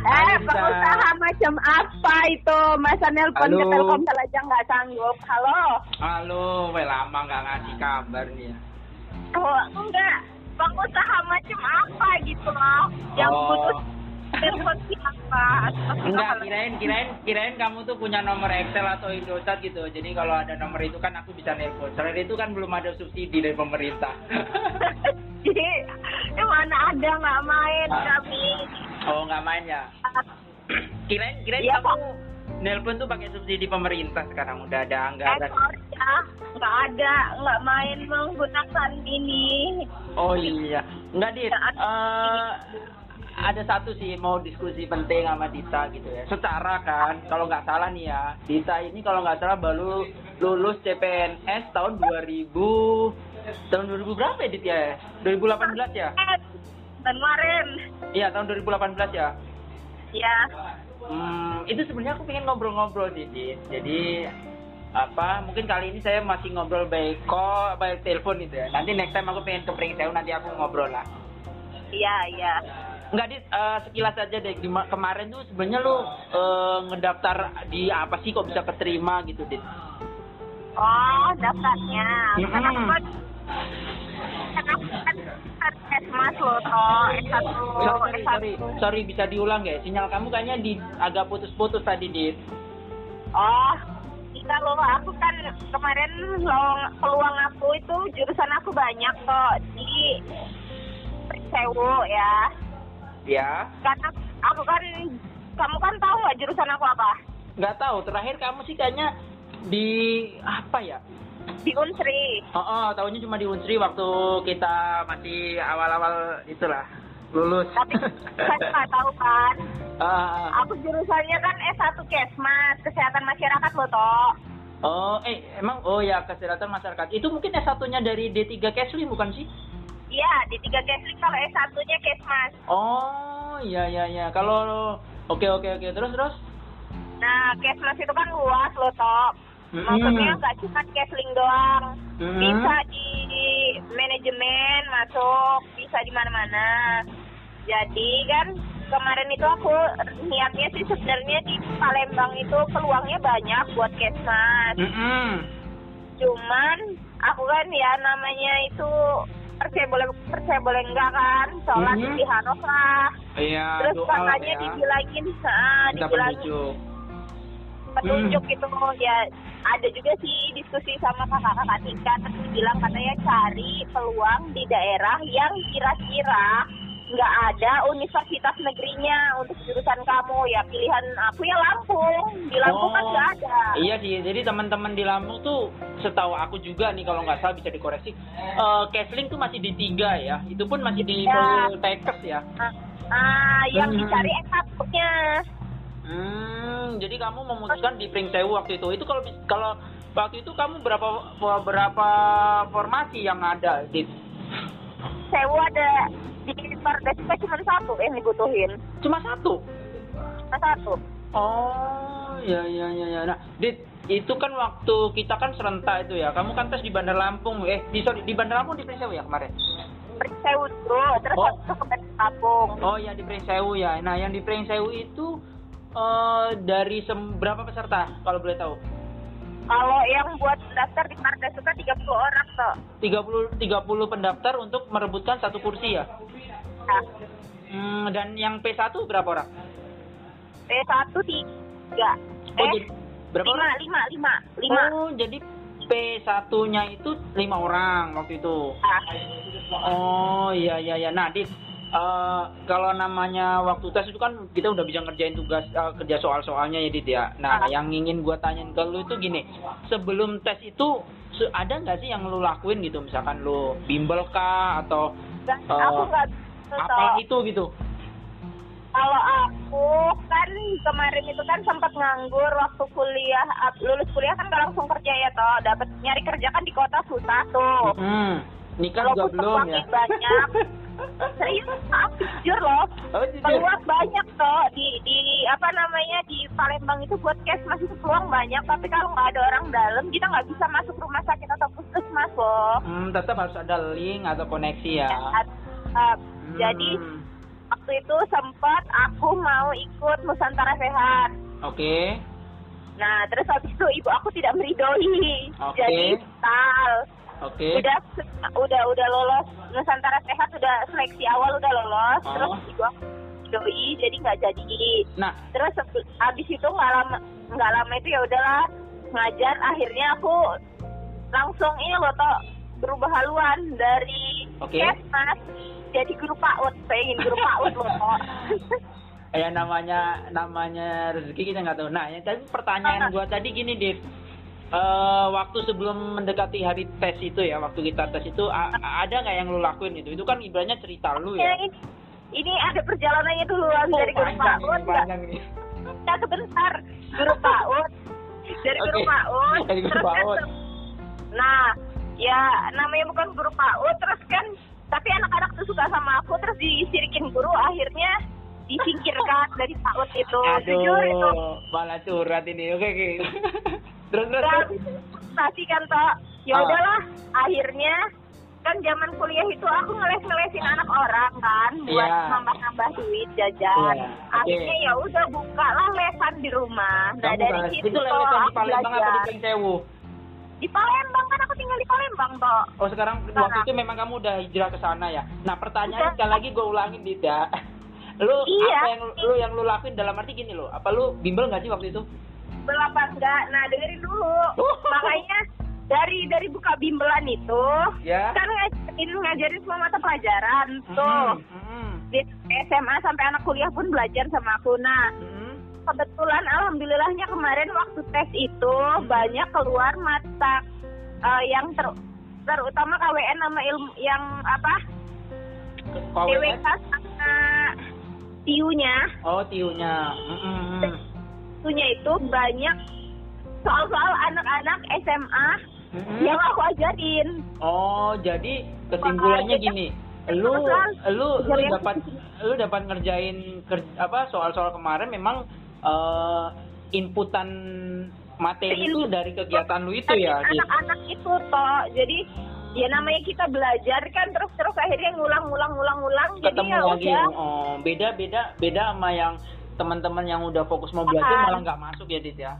Eh, pengusaha macam apa itu? Masa nelpon ke. Telkomsel aja nggak sanggup. Halo? Halo, weh lama nggak ngasih kabar nih. Oh, enggak. Pengusaha macam apa gitu loh? Yang Oh. butuh telepon siapa? Enggak, kirain kirain kirain kamu tuh punya nomor Excel atau Indosat gitu. Jadi kalau ada nomor itu kan aku bisa nelpon. Selain itu kan belum ada subsidi dari pemerintah. Jadi, mana ada nggak main kami? Oh, nggak main ya? Kirain kirain Iya, kamu nelpon tuh pakai subsidi pemerintah sekarang udah ada Eh, anggaran. sorry ya, nggak ada, nggak main menggunakan ini. Oh iya. Enggak, Dit. Eh, ada satu sih mau diskusi penting sama Dita gitu ya. Secara kan, kalau nggak salah nih ya, Dita ini kalau nggak salah baru lulus CPNS tahun 2000 tahun 2000 berapa ya Dit ya? 2018 ya? Eh, kemarin, Iya, tahun 2018 ya. ya. Hmm, itu sebenarnya aku pengen ngobrol-ngobrol sih, Dit. Jadi apa mungkin kali ini saya masih ngobrol by call by telepon gitu ya nanti next time aku pengen ke Pringsewu nanti aku ngobrol lah Iya, iya. Enggak, Dit, eh, sekilas aja deh. Kemarin tuh sebenarnya lu eh, ngedaftar di apa sih kok bisa keterima gitu, Dit? Oh, daftarnya. Mm-mm. Kan aku aku S-Mas loh, toh. S1, Sorry, S1. sorry, sorry, bisa diulang ya? Sinyal kamu kayaknya di agak putus-putus tadi, Dit. Oh, kita loh, aku kan kemarin lo- peluang aku itu jurusan aku banyak kok di Sewu ya. Ya, Karena aku kan, kamu kan tahu nggak jurusan aku apa? nggak tahu. Terakhir kamu sih kayaknya di apa ya? Di Unsri. Oh, oh tahunya cuma di Unsri waktu kita masih awal-awal itulah lulus. Tapi saya nggak tahu kan. Ah, Aku jurusannya kan S1 Kesmas, Kesehatan Masyarakat loh, toh. oh, eh emang oh ya kesehatan masyarakat. Itu mungkin S1-nya dari D3 Keslim bukan sih? Iya, di tiga Kesli kalau S1-nya Kesmas. Oh, iya iya iya. Kalau oke oke oke terus terus. Nah, Kesmas itu kan luas loh, toh. Mm-mm. Maksudnya nggak cuma Kesling doang. Mm-mm. Bisa di manajemen masuk, bisa di mana-mana. Jadi kan kemarin itu aku niatnya sih sebenarnya di Palembang itu peluangnya banyak buat Kesmas. Mm-mm. Cuman aku kan ya namanya itu percaya boleh percaya boleh enggak kan sholat Mhm. istiharoh lah Iya, terus doa katanya ya. dibilangin ah, Minta dibilangin petunjuk. Hmm. gitu ya ada juga sih diskusi sama kakak-kakak tingkat terus bilang katanya cari peluang di daerah yang kira-kira nggak ada universitas negerinya untuk jurusan kamu ya pilihan aku ya Lampung di Lampung kan Oh. nggak ada Iya sih, jadi teman-teman di Lampung tuh setahu aku juga nih kalau nggak salah bisa dikoreksi. Kesling tuh masih di tiga ya, itu pun masih di Ya. Poltekkes ya. ah, ah, yang Hmm. dicari S1-nya Hmm, jadi kamu memutuskan di Pringsewu waktu itu. Itu kalau kalau waktu itu kamu berapa berapa formasi yang ada di Sewu ada di Pardespa cuma satu yang dibutuhin cuma satu. cuma satu Oh, ya ya ya ya. Nah, Dit, itu kan waktu kita kan serentak itu ya. Kamu kan tes di Bandar Lampung. Eh, di sorry, di Bandar Lampung di Pringsewu ya kemarin. Sewu dulu terus Oh. ke Kampung Oh ya di Pringsewu ya. Nah yang di Pringsewu itu eh dari sem berapa peserta kalau boleh tahu? kalau yang buat daftar di Pardespa 30 orang toh 30 30 pendaftar untuk merebutkan satu kursi ya. nah, Hmm, dan yang P1 berapa orang? P1 tiga Oh eh jadi berapa lima orang? lima lima lima Oh jadi P1-nya itu lima orang waktu itu. Ah, Oh iya iya iya. Nah, Dit, eh, kalau namanya waktu tes itu kan kita udah bisa ngerjain tugas eh, kerja soal-soalnya ya, Dit ya. Nah, Ah. yang ingin gua tanyain ke lu itu gini, sebelum tes itu ada nggak sih yang lu lakuin gitu? Misalkan lu bimbel kah atau dan Oh. aku nggak apa toh. itu gitu? Kalau aku kan kemarin itu kan sempat nganggur waktu kuliah, lulus kuliah kan gak langsung kerja ya toh, dapat nyari kerja kan di kota susah tuh. Hmm, nikah juga belum ya? banyak. Serius, aku jujur loh. Oh, jujur. Peluang banyak toh di di apa namanya di Palembang itu buat cash masih peluang banyak, tapi kalau nggak ada orang dalam kita nggak bisa masuk rumah sakit atau puskesmas loh. Hmm, tetap harus ada link atau koneksi ya. Uh, Hmm. Jadi waktu itu sempat aku mau ikut Nusantara Sehat. Oke. Nah, terus habis itu ibu aku tidak meridoi. Oke. Jadi tal. Oke. Udah udah udah lolos Nusantara Sehat udah seleksi awal udah lolos. Oh. Terus aku doi jadi nggak jadi. Nah, Terus habis itu nggak lama nggak lama itu ya udahlah ngajar. Akhirnya aku langsung ini loh toh berubah haluan dari Oke. Kesmas jadi guru PAUD. Pengen guru PAUD loh toh. ya namanya namanya rezeki kita nggak tahu. Nah, yang tadi pertanyaan gua tadi gini, Dit. Eh, waktu sebelum mendekati hari tes itu ya, waktu kita tes itu ada nggak yang lu lakuin itu? Itu kan ibaratnya cerita lu Ya, ini, ini ada perjalanannya duluan Oh, dari guru PAUD. nggak-. Nah, sebentar. Guru PAUD. Dari guru Oke. PAUD. Dari guru kan PAUD. se- Nah, ya namanya bukan guru PAUD, terus kan tapi anak-anak tuh suka sama aku, terus disirikin guru, akhirnya disingkirkan dari PAUD itu. Jujur itu. Aduh, malah curhat ini. Oke, oke. terus terus. Terus. pasti kan toh. Ya Ah. udahlah, akhirnya kan zaman kuliah itu aku ngeles-ngelesin anak orang kan buat Iya. nambah-nambah duit jajan. Iya, Akhirnya oke. ya udah buka lah lesan di rumah. Nah Kamu dari kan- situ itu toh lelesan di Palembang apa di belajar. Pengsewu? Di Palembang kan aku tinggal di Palembang toh. Oh sekarang Sana. waktu itu memang kamu udah hijrah ke sana ya. Nah pertanyaan Udah. sekali lagi gue ulangin Dida. Lu Iya. apa yang lu yang lu lakuin dalam arti gini lo? Apa lu bimbel nggak sih waktu itu? Berapa enggak? Nah dengerin dulu. Oh. Makanya dari dari buka bimbelan itu Ya. kan ngajarin ngajarin semua mata pelajaran tuh. Mm-mm, mm-mm, Di SMA sampai anak kuliah pun belajar sama aku. Nah, mm-mm. kebetulan alhamdulillahnya kemarin waktu tes itu Hmm. banyak keluar mata eh, yang ter terutama KWN nama ilmu yang apa? TWK sama TIU-nya Oh tiunya. Mm-mm. TIU-nya itu banyak soal-soal anak-anak SMA Mm-mm. yang aku ajarin Oh jadi kesimpulannya Makanya- gini. Lu lu lu dapat lu dapat ngerjain ker- apa soal-soal kemarin memang eh, inputan materi itu dari kegiatan lu itu ya. Dit? anak-anak itu toh jadi ya namanya kita belajar kan terus terus akhirnya ngulang-ngulang-ngulang-ngulang jadi ketemu ya lagi udah oh, beda beda beda sama yang teman-teman yang udah fokus mau belajar Ah. malah nggak masuk ya Dit ya?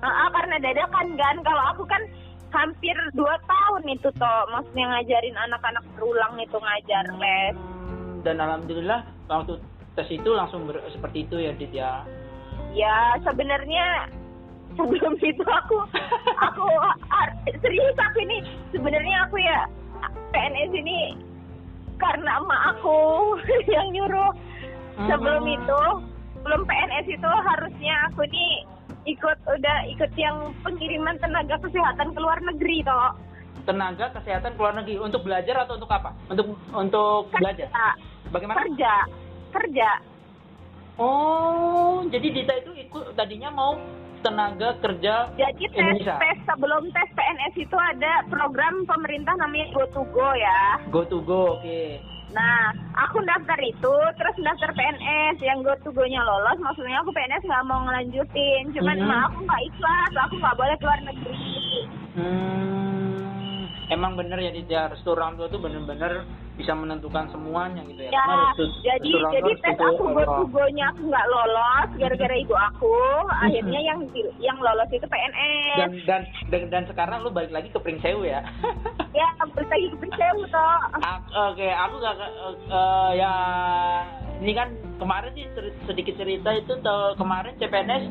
Ah, karena dadakan kan. Kalau aku kan hampir dua tahun itu toh. Maksudnya ngajarin anak-anak berulang itu ngajar les. Hmm, dan alhamdulillah waktu tes itu langsung ber- seperti itu ya Dit ya? Ya sebenarnya sebelum itu aku aku ah, serius aku ini sebenarnya aku ya PNS ini karena emak aku yang nyuruh sebelum Hmm. itu belum PNS itu harusnya aku nih ikut udah ikut yang pengiriman tenaga kesehatan ke luar negeri toh. Tenaga kesehatan ke luar negeri untuk belajar atau untuk apa? Untuk untuk belajar? Kerja bagaimana? Kerja. Kerja. Oh jadi Dita itu ikut tadinya mau tenaga kerja jadi tes Indonesia? tes sebelum tes PNS itu ada program pemerintah namanya Go to Go ya. Go to go oke Nah, aku daftar itu, terus daftar PNS yang go to go-nya lolos. Maksudnya aku PNS nggak mau ngelanjutin. Cuman Mhm. emak aku nggak ikhlas, aku nggak boleh keluar negeri. Hmm, emang bener ya Ditya, restu orang tua tuh bener-bener bisa menentukan semuanya gitu ya. Ya, Karena jadi jadi tes aku go Allah. to go-nya aku nggak lolos gara-gara ibu aku. Akhirnya yang yang lolos itu PNS. dan, dan dan dan sekarang lu balik lagi ke Pringsewu ya. Ya, terus lagi kepercayaan toh. Ak- Oke, aku gak eh, eh, ya ini kan kemarin sih sedikit cerita itu tuh, kemarin CPNS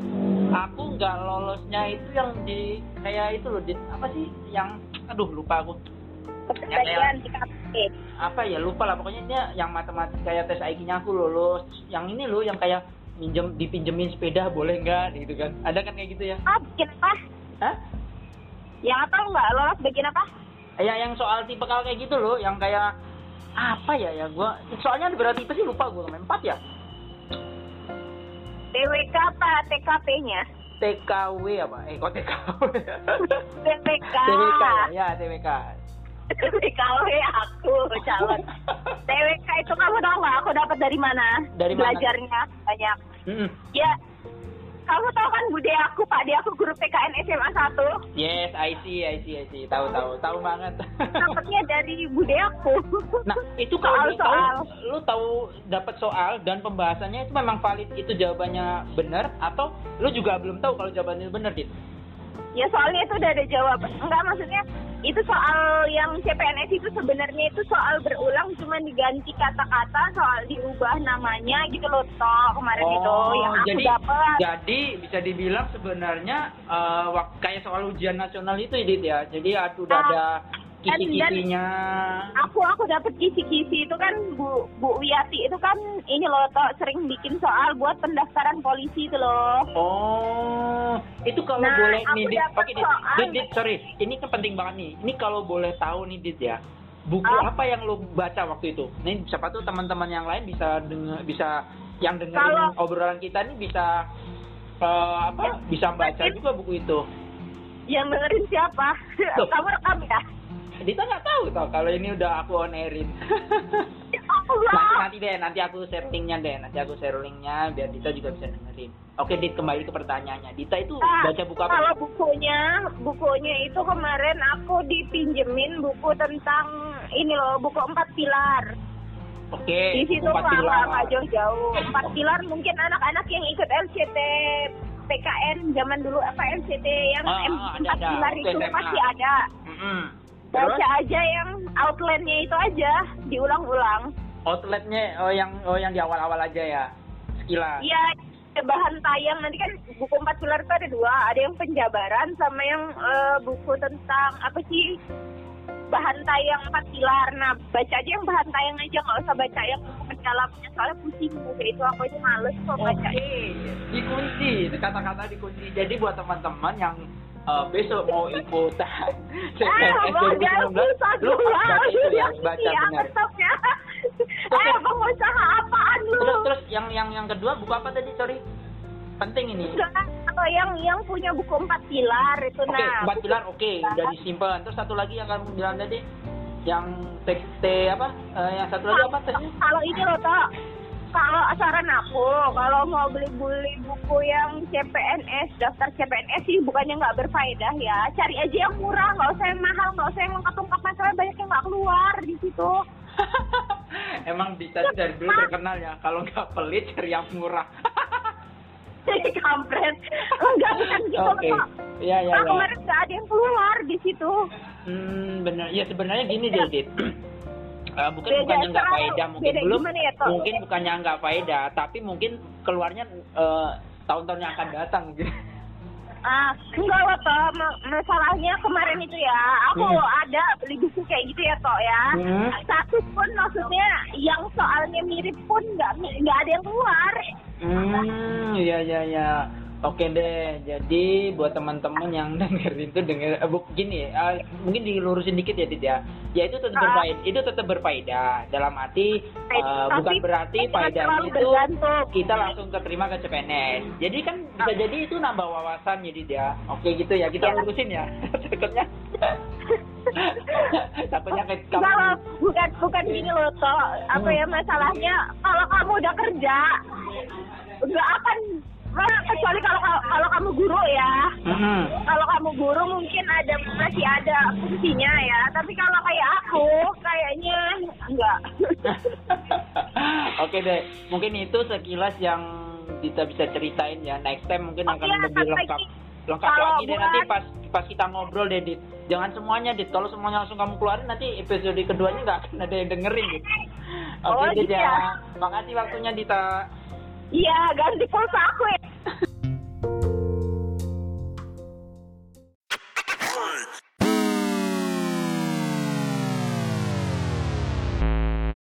aku nggak lolosnya itu yang di kayak itu loh di apa sih yang aduh lupa aku KPK. apa ya lupa lah pokoknya dia yang matematik kayak tes IQ-nya aku lulus yang ini loh yang kayak minjem dipinjemin sepeda boleh nggak gitu kan ada kan kayak gitu ya Ah, bikin apa? Hah? Yang apa nggak lolos bikin apa? ya yang soal tipe kalau kayak gitu loh yang kayak apa ya ya gua soalnya ada berapa tipe sih lupa gua empat ya TWK apa TKP-nya? TKW apa eh kok TKW TWK. TWK ya TWK TWKW aku calon. TWK itu kamu tahu nggak aku dapat dari mana? Dari mana? Belajarnya banyak. Mm-mm. Ya kamu tahu kan bude aku, Pak dia aku guru PKN SMA 1. Yes, I see, I see, I see. Tahu, tahu, tahu banget. Dapatnya dari bude aku. Nah, itu kalau lu tahu, Soal-soal. lu tahu dapat soal dan pembahasannya itu memang valid itu jawabannya benar atau lu juga belum tahu kalau jawabannya benar, Dit? Ya soalnya itu udah ada jawaban. Enggak maksudnya itu soal yang CPNS itu sebenarnya itu soal berulang cuma diganti kata-kata soal diubah namanya gitu loh toh kemarin itu yang aku Oh, jadi dapat. jadi bisa dibilang sebenarnya wak- kayak soal ujian nasional itu, Dit ya. Jadi ada udah Ah, ada kisi-kisinya. Aku aku dapat kisi-kisi itu kan Bu Bu Wiyati itu kan ini loh toh sering bikin soal buat pendaftaran polisi itu loh. Oh, itu kalau Nah, boleh nih, Dit. Oke, Dit. Dit, Dit, sorry. Ini kan penting banget nih. Ini kalau boleh tahu nih, Dit ya. Buku Ah. apa yang lo baca waktu itu? Nih, siapa tuh teman-teman yang lain bisa denger, bisa yang dengerin Kalau- obrolan kita nih bisa eh, apa? Bisa baca juga buku itu. Yang dengerin siapa? Tuh. Kamu rekam ya? Dita nggak tahu tau kalau ini udah aku on airin. Nanti, nanti deh, nanti aku share linknya deh. Nanti aku share linknya biar Dita juga bisa dengerin. Oke, Dit kembali ke pertanyaannya. Dita itu Nah, baca buku apa? Kalau bukunya, bukunya itu kemarin aku dipinjemin buku tentang ini loh, buku empat pilar. Oke, Di situ empat nggak pilar. nggak jauh-jauh. Empat pilar mungkin anak-anak yang ikut LCT PKN zaman dulu apa LCT yang Ah, ah, ada, empat ada. pilar Waktu itu SMA. pasti ada. Mm-mm. Terus Baca aja yang outline-nya itu aja, diulang-ulang. outletnya oh yang oh yang di awal-awal aja ya. Sekilas. Iya, bahan tayang nanti kan buku empat pilar itu ada dua, ada yang penjabaran sama yang eh, buku tentang apa sih bahan tayang empat pilar. Nah, baca aja yang bahan tayang aja, nggak usah baca yang buku mendalamnya soalnya pusing buku itu aku itu males kok baca. dikunci. Kata-kata dikunci. Jadi buat teman-teman yang eh, besok mau ikutan CPNS Ah, 2019, lu harus baca ya, baca benar. ya. Eh, pengusaha apaan lu? Terus terus yang yang yang kedua buku apa tadi? Sorry. Penting ini. Atau yang yang punya buku empat pilar itu Oke, nah. empat pilar oke, udah disimpan. Terus satu lagi yang kamu bilang tadi yang teks apa? Eh, yang satu lagi apa tesnya? Kalau ini loh toh, kalau saran aku, kalau mau beli-beli buku yang CPNS, daftar CPNS sih bukannya nggak berfaedah ya. Cari aja yang murah, nggak usah yang mahal, nggak usah yang lengkap-lengkap masalah banyak yang nggak keluar di situ. Emang Dita tuh dari dulu terkenal ya, kalau nggak pelit cari yang murah. Kampret. Enggak bukan gitu Oke. kok. Iya, iya, Nah, iya. kemarin nggak ada yang keluar di situ. Hmm, benar. Ya sebenarnya gini deh, Eh, bukan Beda bukannya nggak faedah, mungkin beda belum. ya? Mungkin bukannya nggak faedah, tapi mungkin keluarnya eh, tahun-tahun yang akan datang gitu. Ah, enggak loh toh, Ma- masalahnya kemarin itu ya, aku Hmm. ada beli buku kayak gitu ya toh ya. Hmm. Satu pun maksudnya yang soalnya mirip pun nggak nggak ada yang keluar. Hmm, iya iya iya. Oke deh. Jadi buat teman-teman yang dengerin itu denger eh, gini, eh, mungkin dilurusin dikit ya, Dit ya. Ya itu tetap Ah. berfaedah, itu tetap berfaedah. Dalam arti Tapi bukan berarti faedahnya terlalu itu bergantung. kita langsung keterima ke CPNS. Jadi kan bisa jadi itu nambah wawasan ya, Dit ya. Oke gitu ya, kita lurusin ya. Takutnya. Takutnya kayak kamu. Bukan bukan gini loh toh. Apa Hmm. ya masalahnya kalau kamu udah kerja nggak akan kecuali kalau kalau kamu guru ya. Mhm. Kalau kamu guru mungkin ada masih ada fungsinya ya. Tapi kalau kayak aku kayaknya enggak. Oke deh, mungkin itu sekilas yang kita bisa ceritain ya. Next time mungkin Oh akan iya, lebih lengkap. lagi. Lengkap Kalau lagi deh buat- nanti pas pas kita ngobrol deh, Dit. Jangan semuanya, Dit. Kalau semuanya langsung kamu keluarin nanti episode keduanya nggak akan ada yang dengerin, Dit. Oke, Oh, Dit gitu ya. ya. Makasih waktunya, Dita. Iya, ganti pulsa aku ya.